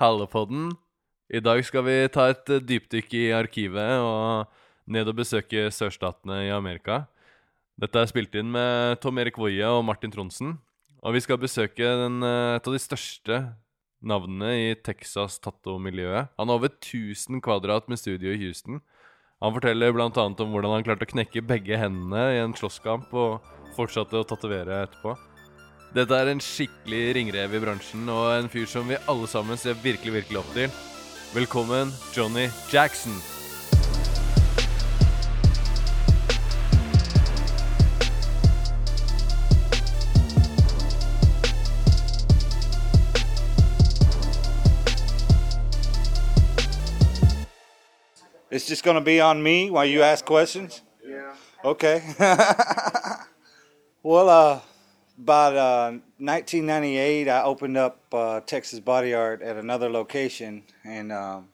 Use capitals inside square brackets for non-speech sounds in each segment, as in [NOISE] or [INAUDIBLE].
Hallepodden. I dag skal vi ta et eh, dypdykk i arkivet og ned og besøke sørstatene i Amerika. Dette er spilt inn med Tom Erik Woie og Martin Tronsen. Og vi skal besøke den, eh, et av de største navnene i Texas tatto-miljøet. Han har over 1000 kvadrat med studio i Houston. Han forteller bl.a. om hvordan han klarte å knekke begge hendene i en slåsskamp og fortsatte å tatovere etterpå. Dette er en skikkelig ringrev i bransjen og en fyr som vi alle sammen ser virkelig, virkelig opp til. Velkommen, Johnny Jackson. It's just going to be on me while you ask questions? Yeah. Okay. [LAUGHS] well, uh, about uh, 1998, I opened up uh, Texas Body Art at another location, and um,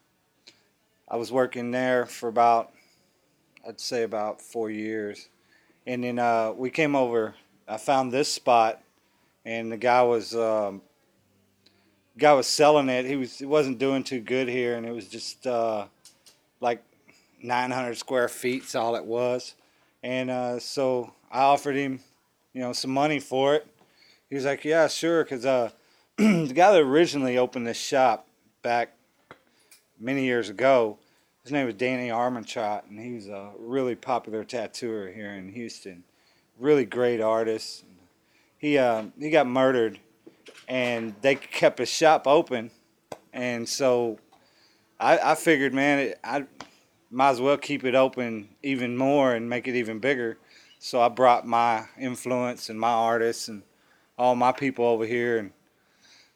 I was working there for about, I'd say about four years. And then uh, we came over. I found this spot, and the guy was um, guy was selling it. He was he wasn't doing too good here, and it was just uh, like 900 square feet. Is all it was. And uh, so I offered him, you know, some money for it. He was like, "Yeah, sure," because uh, [CLEARS THROAT] the guy that originally opened this shop back many years ago, his name was Danny Armantrot, and he's a really popular tattooer here in Houston. Really great artist. He uh, he got murdered, and they kept his shop open, and so I, I figured, man, I might as well keep it open even more and make it even bigger. So I brought my influence and my artists and all my people over here, and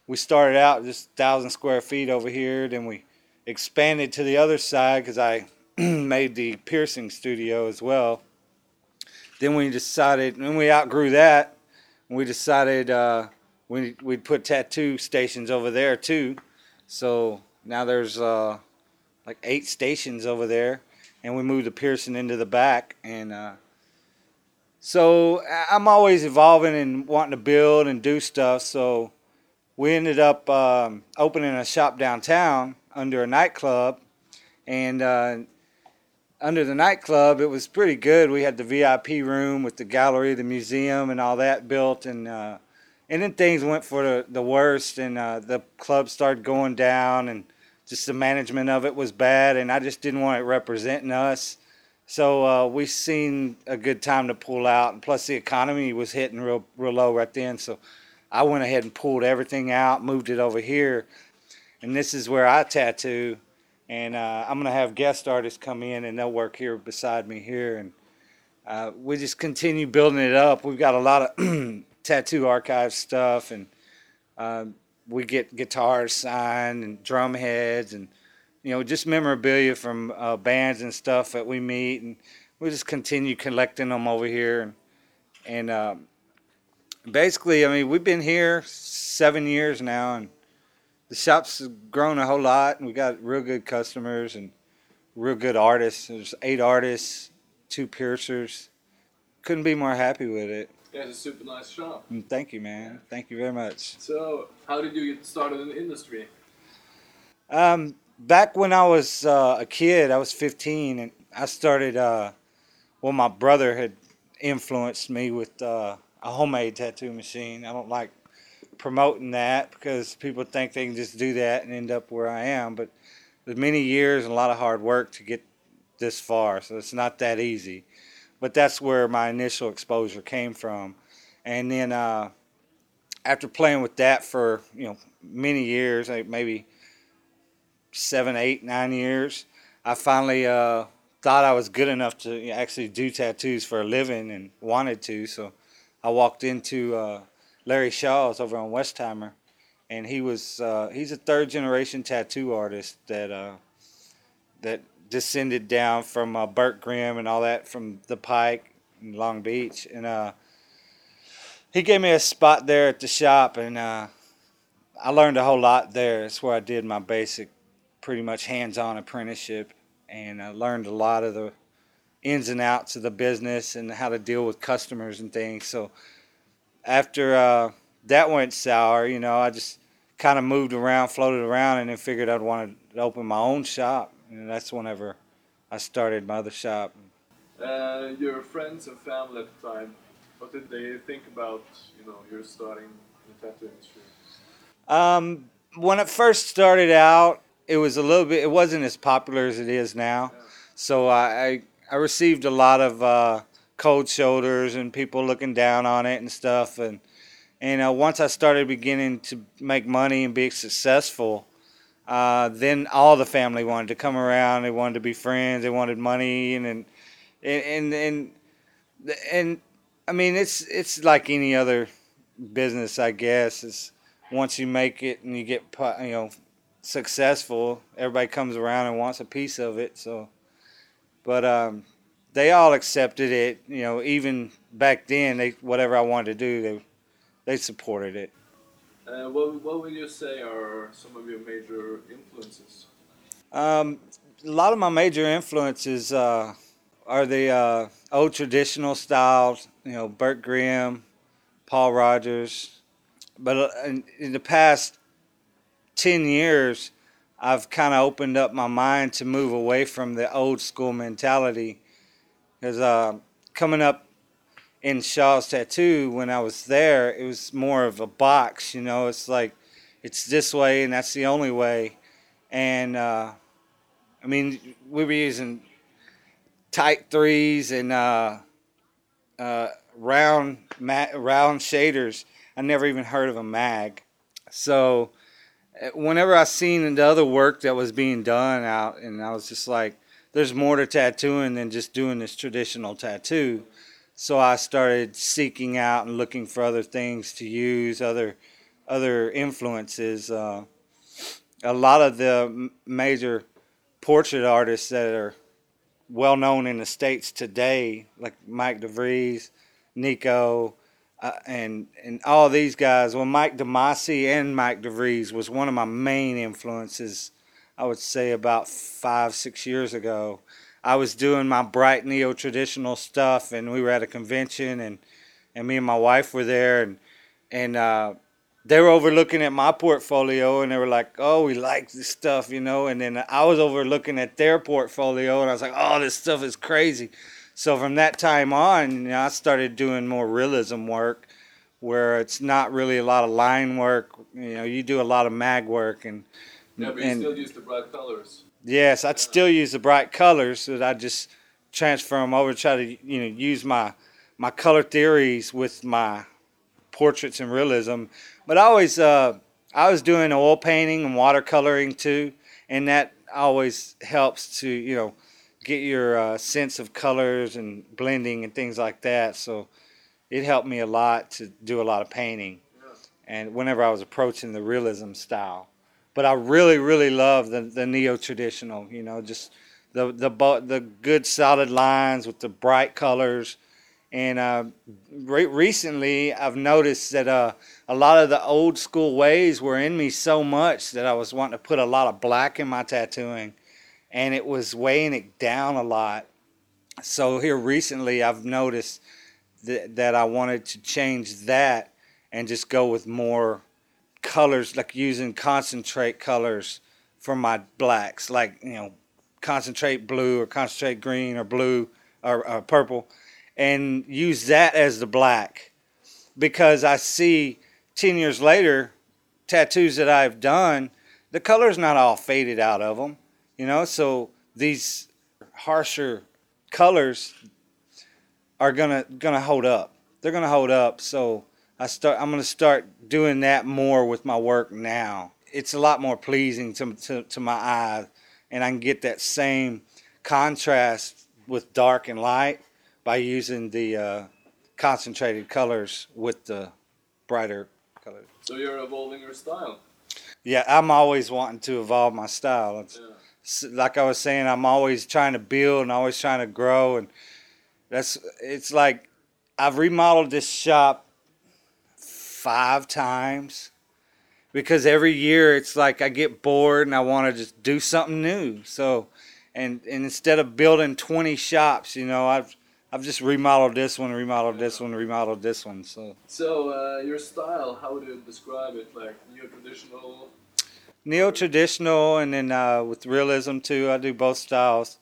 we started out just thousand square feet over here. Then we expanded to the other side because I [CLEARS THROAT] made the piercing studio as well. Then we decided, when we outgrew that, we decided uh, we we'd put tattoo stations over there too. So now there's uh, like eight stations over there, and we moved the piercing into the back. And uh, so I'm always evolving and wanting to build and do stuff. So we ended up um, opening a shop downtown under a nightclub, and uh, under the nightclub, it was pretty good. We had the VIP room with the gallery, the museum, and all that built, and uh, and then things went for the, the worst, and uh, the club started going down, and just the management of it was bad, and I just didn't want it representing us. So uh, we seen a good time to pull out, and plus the economy was hitting real real low right then. So I went ahead and pulled everything out, moved it over here, and this is where I tattoo. And uh, I'm gonna have guest artists come in, and they'll work here beside me here, and uh, we just continue building it up. We've got a lot of [CLEARS THROAT] tattoo archive stuff, and uh, we get guitars signed and drum heads, and you know just memorabilia from uh, bands and stuff that we meet, and we just continue collecting them over here, and and um, basically, I mean, we've been here seven years now, and the shop's grown a whole lot, and we got real good customers and real good artists. There's eight artists, two piercers. Couldn't be more happy with it. Yeah, it's a super nice shop. And thank you, man. Thank you very much. So, how did you get started in the industry? Um, back when I was uh, a kid, I was 15, and I started. Uh, well, my brother had influenced me with uh, a homemade tattoo machine. I don't like promoting that because people think they can just do that and end up where I am. But there's many years and a lot of hard work to get this far, so it's not that easy. But that's where my initial exposure came from, and then uh, after playing with that for you know many years, like maybe seven, eight, nine years, I finally uh, thought I was good enough to actually do tattoos for a living and wanted to. So I walked into uh, Larry Shaw's over on Westheimer, and he was uh, he's a third generation tattoo artist that uh, that descended down from uh, Bert Grimm and all that from the Pike in Long Beach, and uh, he gave me a spot there at the shop, and I learned a whole lot there. It's where I did my basic, pretty much hands-on apprenticeship, and I learned a lot of the ins and outs of the business and how to deal with customers and things. So after uh, that went sour, you know, I just kind of moved around, floated around, and then figured I'd want to open my own shop. And that's whenever I started my other shop. Uh, your friends and family at the time, what did they think about you know your starting in the tattoo industry? Um, when it first started out, it was a little bit. It wasn't as popular as it is now. So I I, received a lot of uh, cold shoulders and people looking down on it and stuff. And and uh, once I started beginning to make money and be successful, uh, then all the family wanted to come around. They wanted to be friends. They wanted money and and and and, and I mean it's it's like any other business, I guess. It's once you make it and you get you know successful, everybody comes around and wants a piece of it. So, but um, they all accepted it. You know, even back then, they whatever I wanted to do, they they supported it. Uh, what, what would you say are some of your major influences? Um, a lot of my major influences uh, are the uh, old traditional styles. You know, Bert Grimm, Paul Rogers. But uh, in, in the past ten years, I've kind of opened up my mind to move away from the old school mentality. Because uh, coming up in Shaw's Tattoo, when I was there, it was more of a box. You know, it's like it's this way and that's the only way. And uh, I mean, we were using tight threes and uh, uh, round ma- round shaders. I never even heard of a mag. So whenever I seen the other work that was being done out, and I was just like, there's more to tattooing than just doing this traditional tattoo. So I started seeking out and looking for other things to use, other other influences. Uh, a lot of the major portrait artists that are well known in the states today, like Mike DeVries, Nikko, uh, and and all these guys. Well, Mike DeMasi and Mike DeVries was one of my main influences. I would say about five six years ago. I was doing my bright neo traditional stuff, and we were at a convention, and and me and my wife were there, and and uh, they were overlooking at my portfolio, and they were like, "Oh, we like this stuff," you know. And then I was overlooking at their portfolio, and I was like, "Oh, this stuff is crazy." So from that time on, you know, I started doing more realism work, where it's not really a lot of line work. You know, you do a lot of mag work, and Yeah, but and you still use the bright colors. Yes, I'd still use the bright colors, that I just transfer them over, try to you know use my my color theories with my portraits and realism. But I always uh, I was doing oil painting and watercoloring too, and that always helps to you know get your uh, sense of colors and blending and things like that. So it helped me a lot to do a lot of painting, and whenever I was approaching the realism style but I really, really love the, the neo traditional. You know, just the the the good solid lines with the bright colors. And uh, re- recently, I've noticed that uh, a lot of the old school ways were in me so much that I was wanting to put a lot of black in my tattooing, and it was weighing it down a lot. So here recently, I've noticed that that I wanted to change that and just go with more colors, like using concentrate colors for my blacks, like you know, concentrate blue or concentrate green or blue or, or purple, and use that as the black, because I see ten years later, tattoos that I've done, the color's not all faded out of them, you know. So these harsher colors are gonna gonna hold up. They're gonna hold up. So I start. I'm gonna start doing that more with my work now. It's a lot more pleasing to to, to my eye, and I can get that same contrast with dark and light by using the uh, concentrated colors with the brighter colors. So you're evolving your style. Yeah, I'm always wanting to evolve my style. Yeah. Like I was saying, I'm always trying to build and always trying to grow, and that's it's like I've remodeled this shop five times because every year it's like I get bored and I want to just do something new. So, and and instead of building 20 shops, you know, I've I've just remodeled this one, remodeled this one, remodeled this one. So So uh, your style, how would you describe it? Like neo traditional. Neo traditional, and then uh, with realism too. I do both styles,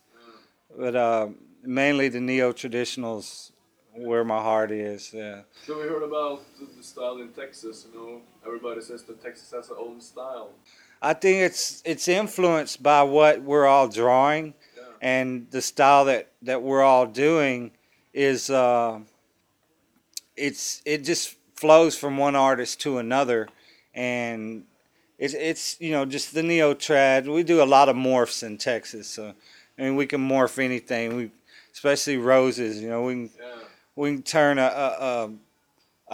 but uh, mainly the neo traditionals where my heart is. Yeah. So we heard about the, style in Texas. You know, everybody says that Texas has their own style. I think it's it's influenced by what we're all drawing, Yeah. and the style that that we're all doing is uh, it's it just flows from one artist to another, and it's it's you know just the neo trad. We do a lot of morphs in Texas, so I mean we can morph anything. We especially roses. You know we can Yeah. we can turn a a, a,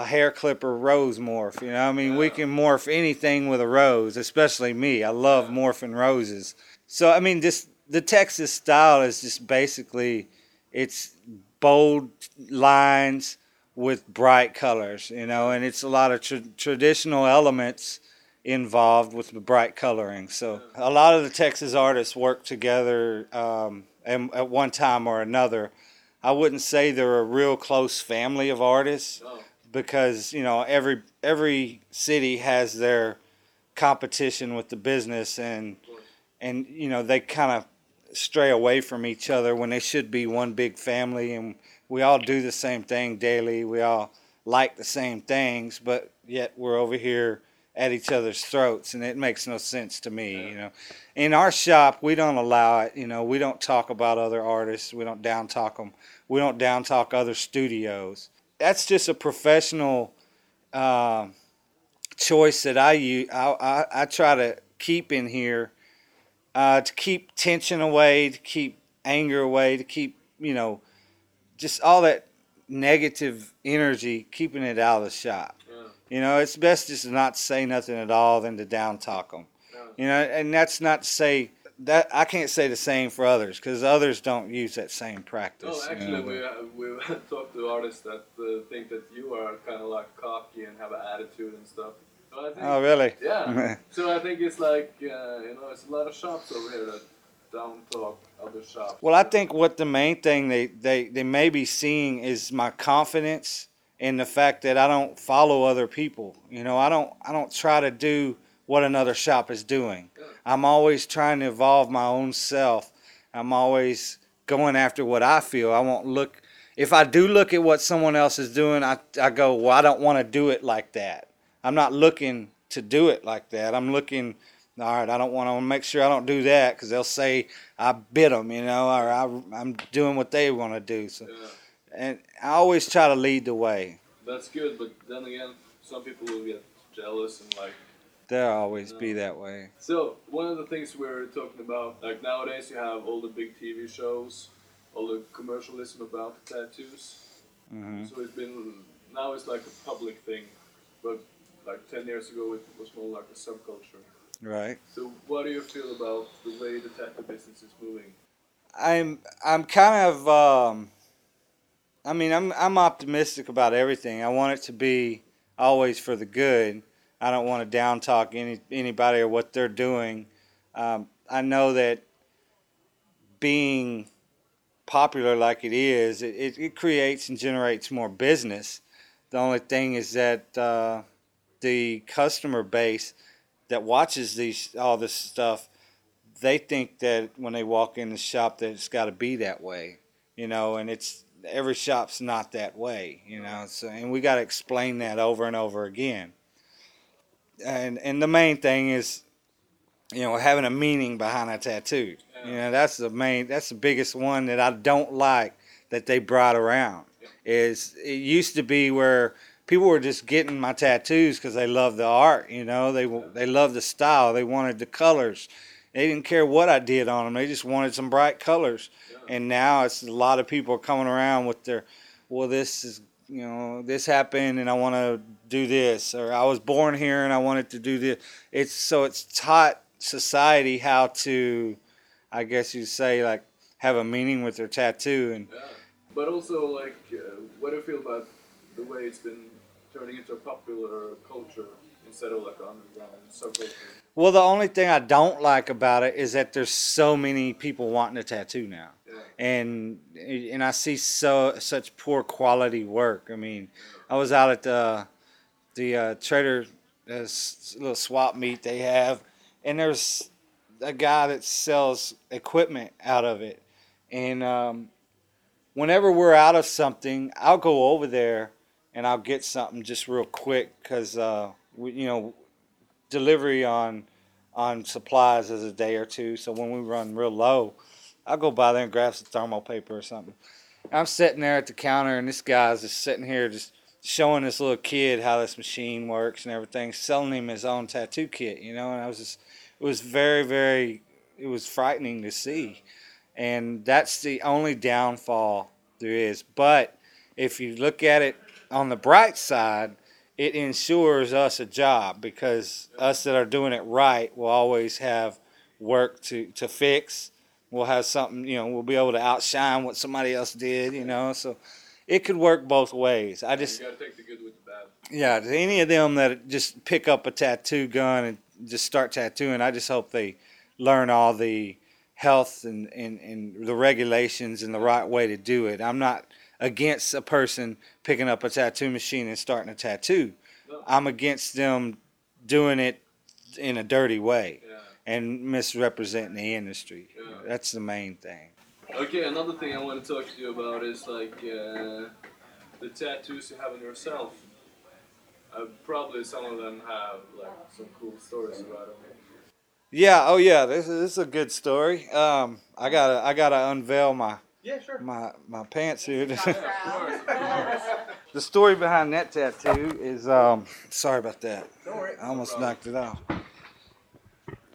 a hair clipper rose morph. You know, I mean, we can morph anything with a rose, especially me. I love Yeah. morphing roses. So I mean, this the Texas style is just basically it's bold lines with bright colors. You know, and it's a lot of tra- traditional elements involved with the bright coloring. So a lot of the Texas artists work together um, and at one time or another. I wouldn't say they're a real close family of artists because you know every every city has their competition with the business and and you know they kind of stray away from each other when they should be one big family and we all do the same thing daily we all like the same things but yet we're over here at each other's throats and it makes no sense to me Yeah. you know in our shop we don't allow it you know we don't talk about other artists we don't down talk them we don't down talk other studios that's just a professional uh, choice that I use. I, I, I try to keep in here uh, to keep tension away, to keep anger away, to keep you know just all that negative energy, keeping it out of the shop. You know, it's best just to not say nothing at all than to down talk them. Yeah. You know, and that's not to say that I can't say the same for others because others don't use that same practice. No, you actually, know. we uh, we [LAUGHS] talked to artists that uh, think that you are kind of like cocky and have an attitude and stuff. So think, Oh, really? Yeah. [LAUGHS] so I think it's like uh, you know, it's a lot of shops over here that down talk other shops. Well, I think what the main thing they, they, they may be seeing is my confidence in the fact that I don't follow other people. You know, I don't I don't try to do what another shop is doing. I'm always trying to evolve my own self. I'm always going after what I feel. I won't look if I do look at what someone else is doing, I, I go, well, I don't want to do it like that. I'm not looking to do it like that. I'm looking, all right, I don't want to make sure I don't do that because they'll say I bit them, you know, or I, I'm doing what they want to do. So, Yeah, and I always try to lead the way. that's good, but then again, some people will get jealous and like. They'll always be that way. So one of the things we're talking about, like nowadays, you have all the big TV shows, all the commercialism about the tattoos. hmm So it's been now it's like a public thing, but like ten years ago it was more like a subculture. Right. So what do you feel about the way the tattoo business is moving? I'm I'm kind of um, I mean I'm I'm optimistic about everything. I want it to be always for the good. I don't want to down talk any anybody or what they're doing. Um, I know that being popular like it is, it, it, it creates and generates more business. The only thing is that uh, the customer base that watches these all this stuff they think that when they walk in the shop that it's got to be that way, you know, and it's every shop's not that way, you know. So and we got to explain that over and over again. And and the main thing is, you know, having a meaning behind a tattoo. You know, that's the main, that's the biggest one that I don't like that they brought around. Is it used to be where people were just getting my tattoos because they loved the art, you know, they they loved the style, they wanted the colors. They didn't care what I did on them. They just wanted some bright colors. And now it's a lot of people are coming around with their, well, this is, you know, this happened and I want to do this, or I was born here and I wanted to do this. It's so it's taught society how to, I guess you'd say, like have a meaning with their tattoo. And Yeah, but also like, uh, what do you feel about the way it's been turning into a popular culture instead of like underground subculture? well, the only thing I don't like about it is that there's so many people wanting a tattoo now. And and I see so such poor quality work. I mean, I was out at the the uh, trader this little swap meet they have, and there's a guy that sells equipment out of it, and um, whenever we're out of something, I'll go over there and I'll get something just real quick because uh, you know delivery on on supplies is a day or two. So when we run real low, I'll go by there and grab some thermal paper or something. I'm sitting there at the counter and this guy's just sitting here just showing this little kid how this machine works and everything, selling him his own tattoo kit, you know, and I was just it was very, very it was frightening to see. And that's the only downfall there is. But if you look at it on the bright side, it ensures us a job because us that are doing it right will always have work to, to fix. We'll have something, you know, we'll be able to outshine what somebody else did, you know. So it could work both ways. I just you gotta take the good with the bad. yeah, to any of them that just pick up a tattoo gun and just start tattooing, I just hope they learn all the health and, and, and the regulations and the right way to do it. I'm not against a person picking up a tattoo machine and starting a tattoo. No. I'm against them doing it in a dirty way Yeah. And misrepresenting the industry. Yeah. That's the main thing. Okay, another thing I want to talk to you about is like uh, the tattoos you have on yourself. Uh, probably some of them have like some cool stories about them. Yeah, oh yeah, this is, this is a good story. Um, I gotta I gotta unveil my Yeah, sure. my my pantsuit. Yeah, of course, of course. [LAUGHS] the story behind that tattoo is um sorry about that. Don't worry. I almost knocked it off.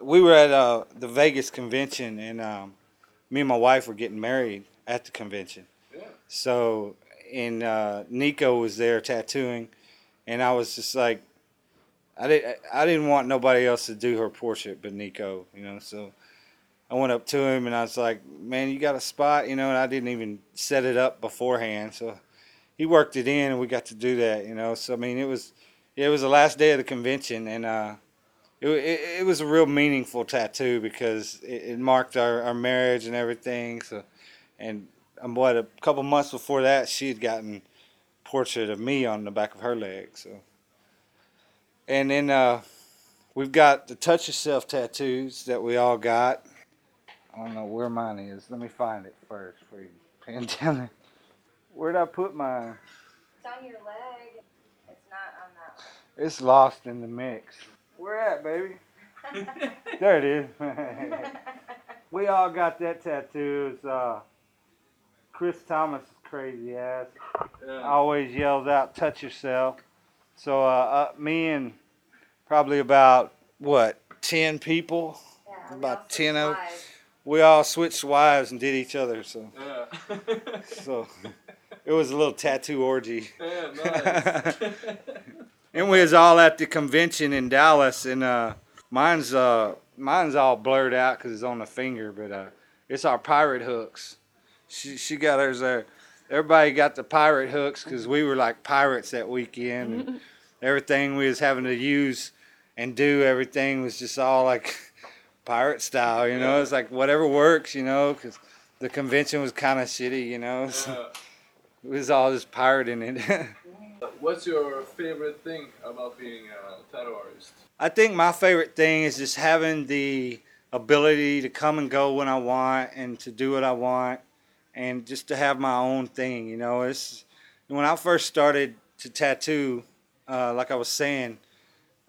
We were at uh, the Vegas convention, and um, me and my wife were getting married at the convention. Yeah. So, and uh, Nikko was there tattooing, and I was just like, I didn't, I didn't want nobody else to do her portrait but Nikko, you know. So, I went up to him and I was like, "Man, you got a spot?" You know, and I didn't even set it up beforehand, so he worked it in, and we got to do that, you know. So, I mean, it was, it was the last day of the convention, and uh, it, it, it was a real meaningful tattoo because it, it marked our, our marriage and everything. So, and um, what a couple months before that, she had gotten a portrait of me on the back of her leg. So, and then uh, we've got the touch yourself tattoos that we all got. I don't know where mine is. Let me find it first for you. [LAUGHS] There. Where'd I put mine? It's on your leg. It's not on that It's lost in the mix. Where at, baby? [LAUGHS] There it is. [LAUGHS] we all got that tattoo. It's uh, Chris Thomas' is crazy ass Yeah. always yells out, "Touch yourself." So uh, uh, me and probably about what ten people, yeah, about 10 of- survived. we all switched wives and did each other. So Yeah. [LAUGHS] so it was a little tattoo orgy. yeah, nice. And we was all at the convention in Dallas, and uh, mine's uh, mine's all blurred out because it's on the finger, but uh, it's our pirate hooks. She she got hers there. Everybody got the pirate hooks because we were like pirates that weekend. And [LAUGHS] everything we was having to use and do, everything was just all like [LAUGHS] pirate style. You know, it's like whatever works. You know, because the convention was kind of shitty. You know, so Yeah. it was all just pirating it. [LAUGHS] What's your favorite thing about being a tattoo artist? I think my favorite thing is just having the ability to come and go when I want and to do what I want and just to have my own thing. You know, it's when I first started to tattoo, uh, like I was saying,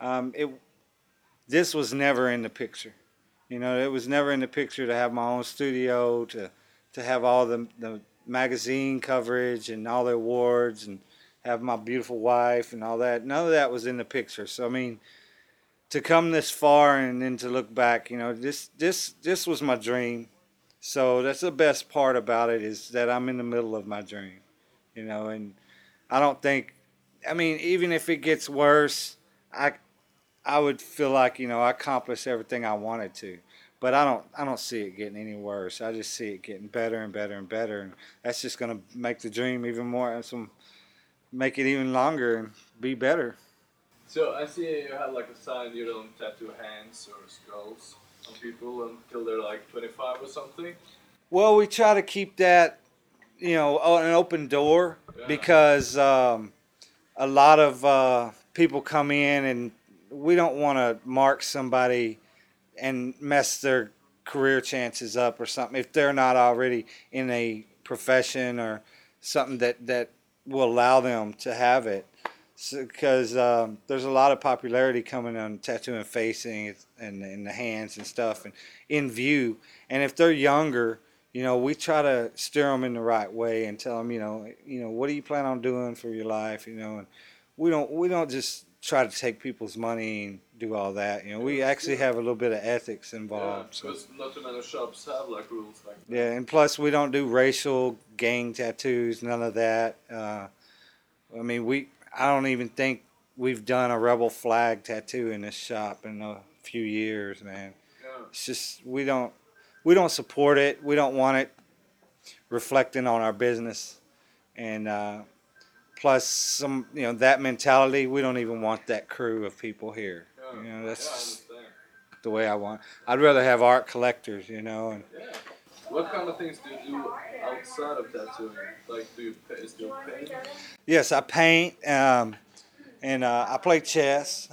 um, it this was never in the picture. You know, it was never in the picture to have my own studio, to to have all the the magazine coverage and all the awards and have my beautiful wife and all that. None of that was in the picture. So I mean, to come this far and then to look back, you know, this this this was my dream. So that's the best part about it is that I'm in the middle of my dream, you know, and I don't think, I mean, even if it gets worse, I I would feel like you know I accomplished everything I wanted to. But I don't I don't see it getting any worse. I just see it getting better and better and better, and that's just gonna make the dream even more. Some make it even longer and be better. So I see you have like a sign you don't tattoo hands or skulls on people until they're like 25 or something. Well, we try to keep that, you know, an open door Yeah. because um, a lot of uh, people come in and we don't want to mark somebody and mess their career chances up or something if they're not already in a profession or something that, that will allow them to have it. Because um, there's a lot of popularity coming on tattooing facing and in the hands and stuff and in view. And if they're younger, you know, we try to steer them in the right way and tell them, you know, you know, what do you plan on doing for your life, you know, and we don't we don't just try to take people's money and do all that. You know, we actually have a little bit of ethics Yeah, involved. so. because not too many shops have like rules like that. Yeah, and plus we don't do racial gang tattoos, none of that. Uh, I mean, we I don't even think we've done a rebel flag tattoo in this shop in a few years, man. Yeah. It's just we don't we don't support it. We don't want it reflecting on our business, and uh, plus some you know that mentality. We don't even want that crew of people here. You know, that's yeah, I just understand. the way I want. I'd rather have art collectors, you know, and Yeah. What kind of things do you do outside of tattooing? Like, do you pa- still paint? Yes, I paint, um, and uh, I play chess,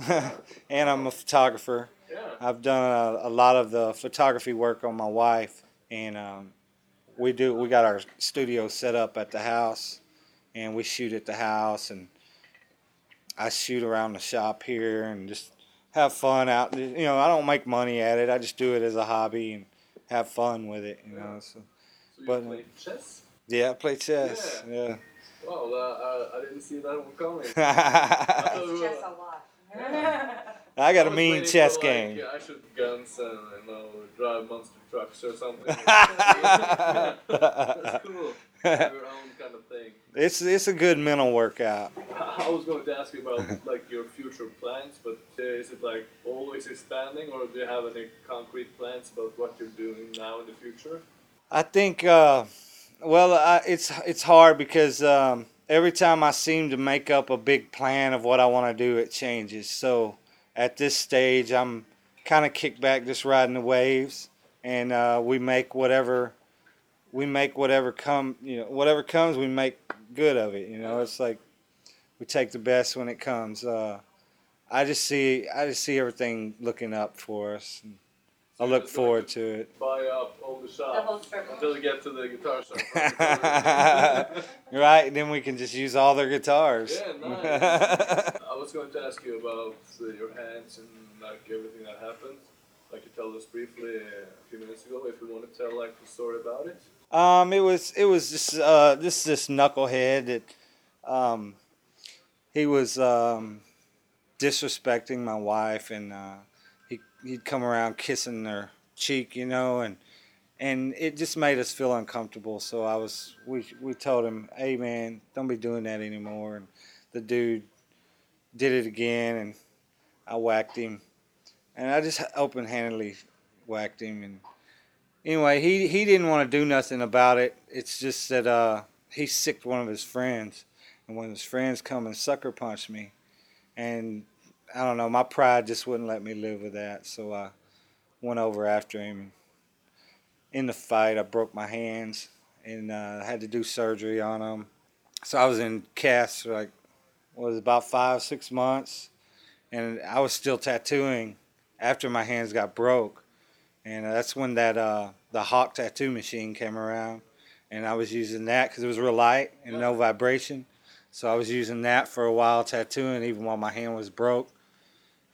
[LAUGHS] and I'm a photographer. Yeah. I've done a, a lot of the photography work on my wife, and um, we do. We got our studio set up at the house, and we shoot at the house, and I shoot around the shop here, and just have fun out. You know, I don't make money at it. I just do it as a hobby and have fun with it. You know, so So you But- play chess? yeah, I play chess. Yeah. Well, uh, I, I didn't see that one coming. [LAUGHS] I thought we It's were- just a lot. [LAUGHS] got a mean chess for, game. Like, yeah, I shoot guns and you know drive monster trucks or something. [LAUGHS] That's cool. [LAUGHS] Your own kind of thing. It's it's a good mental workout. I I was going to ask you about like your future plans, but uh, is it like always expanding, or do you have any concrete plans about what you're doing now in the future? I think uh, well, I, it's it's hard because um, every time I seem to make up a big plan of what I want to do, it changes. So at this stage, I'm kind of kicked back, just riding the waves, and uh, we make whatever we make whatever come you know whatever comes, we make good of it. You know, it's like we take the best when it comes. Uh, I just see I just see everything looking up for us. And I look forward to it. Buy up all the The whole strip. until you get to the guitar shop. [LAUGHS] right, and then we can just use all their guitars. Yeah, [LAUGHS] nice. I was going to ask you about uh, your hands and like everything that happened. Like you told us briefly a few minutes ago. If you want to tell like the story about it. um, it was it was just uh, this this knucklehead that um, he was um, disrespecting my wife, and uh, he he'd come around kissing her cheek, you know, and and it just made us feel uncomfortable. So I was we we told him, hey man, don't be doing that anymore. And the dude did it again, and I whacked him, and I just open handedly whacked him. And anyway, he he didn't want to do nothing about it. It's just that uh, he sicked one of his friends, and one of his friends come and sucker punched me, and I don't know, my pride just wouldn't let me live with that, so I went over after him. In the fight, I broke my hands and uh, had to do surgery on them. So I was in casts for like what was about five six months, and I was still tattooing after my hands got broke, and uh, that's when that uh, the Hawk tattoo machine came around, and I was using that because it was real light and no vibration. So I was using that for a while tattooing, even while my hand was broke,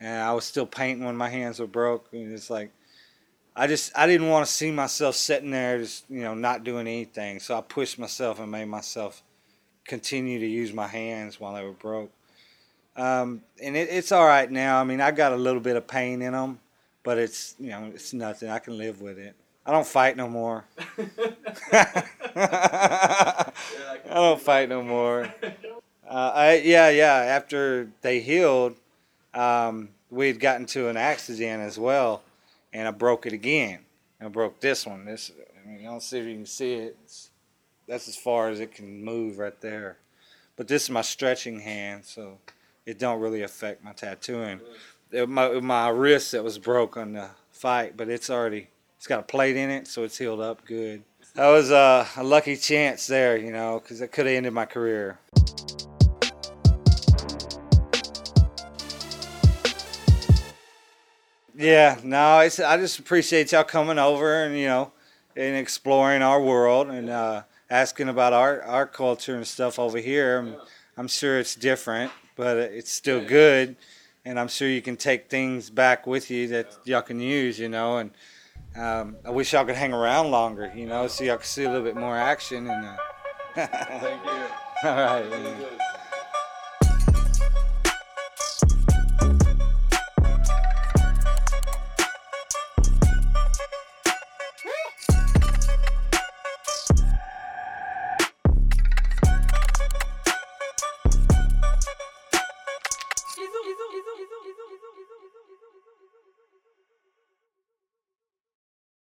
and I was still painting when my hands were broke. And it's like I just I didn't want to see myself sitting there just you know not doing anything. So I pushed myself and made myself continue to use my hands while they were broke. Um, and it, it's all right now. I mean, I got a little bit of pain in them, but it's you know it's nothing. I can live with it. I don't fight no more. [LAUGHS] [LAUGHS] I don't fight no more. [LAUGHS] Uh, I, yeah, yeah. After they healed, um, we had gotten to an accident as well, and I broke it again. I broke this one. This, I mean, don't see if you can see it. It's, that's as far as it can move right there. But this is my stretching hand, so it don't really affect my tattooing. It, my, my wrist that was broke on the fight, but it's already it's got a plate in it, so it's healed up good. that was a, a lucky chance there, you know, because it could have ended my career. Yeah, no, it's I just appreciate y'all coming over and you know, and exploring our world and uh, asking about our our culture and stuff over here. I'm, I'm sure it's different, but it's still good, and I'm sure you can take things back with you that y'all can use, you know. And um, I wish y'all could hang around longer, you know, so y'all can see a little bit more action. And uh, [LAUGHS] Thank you. all right. Really man. good.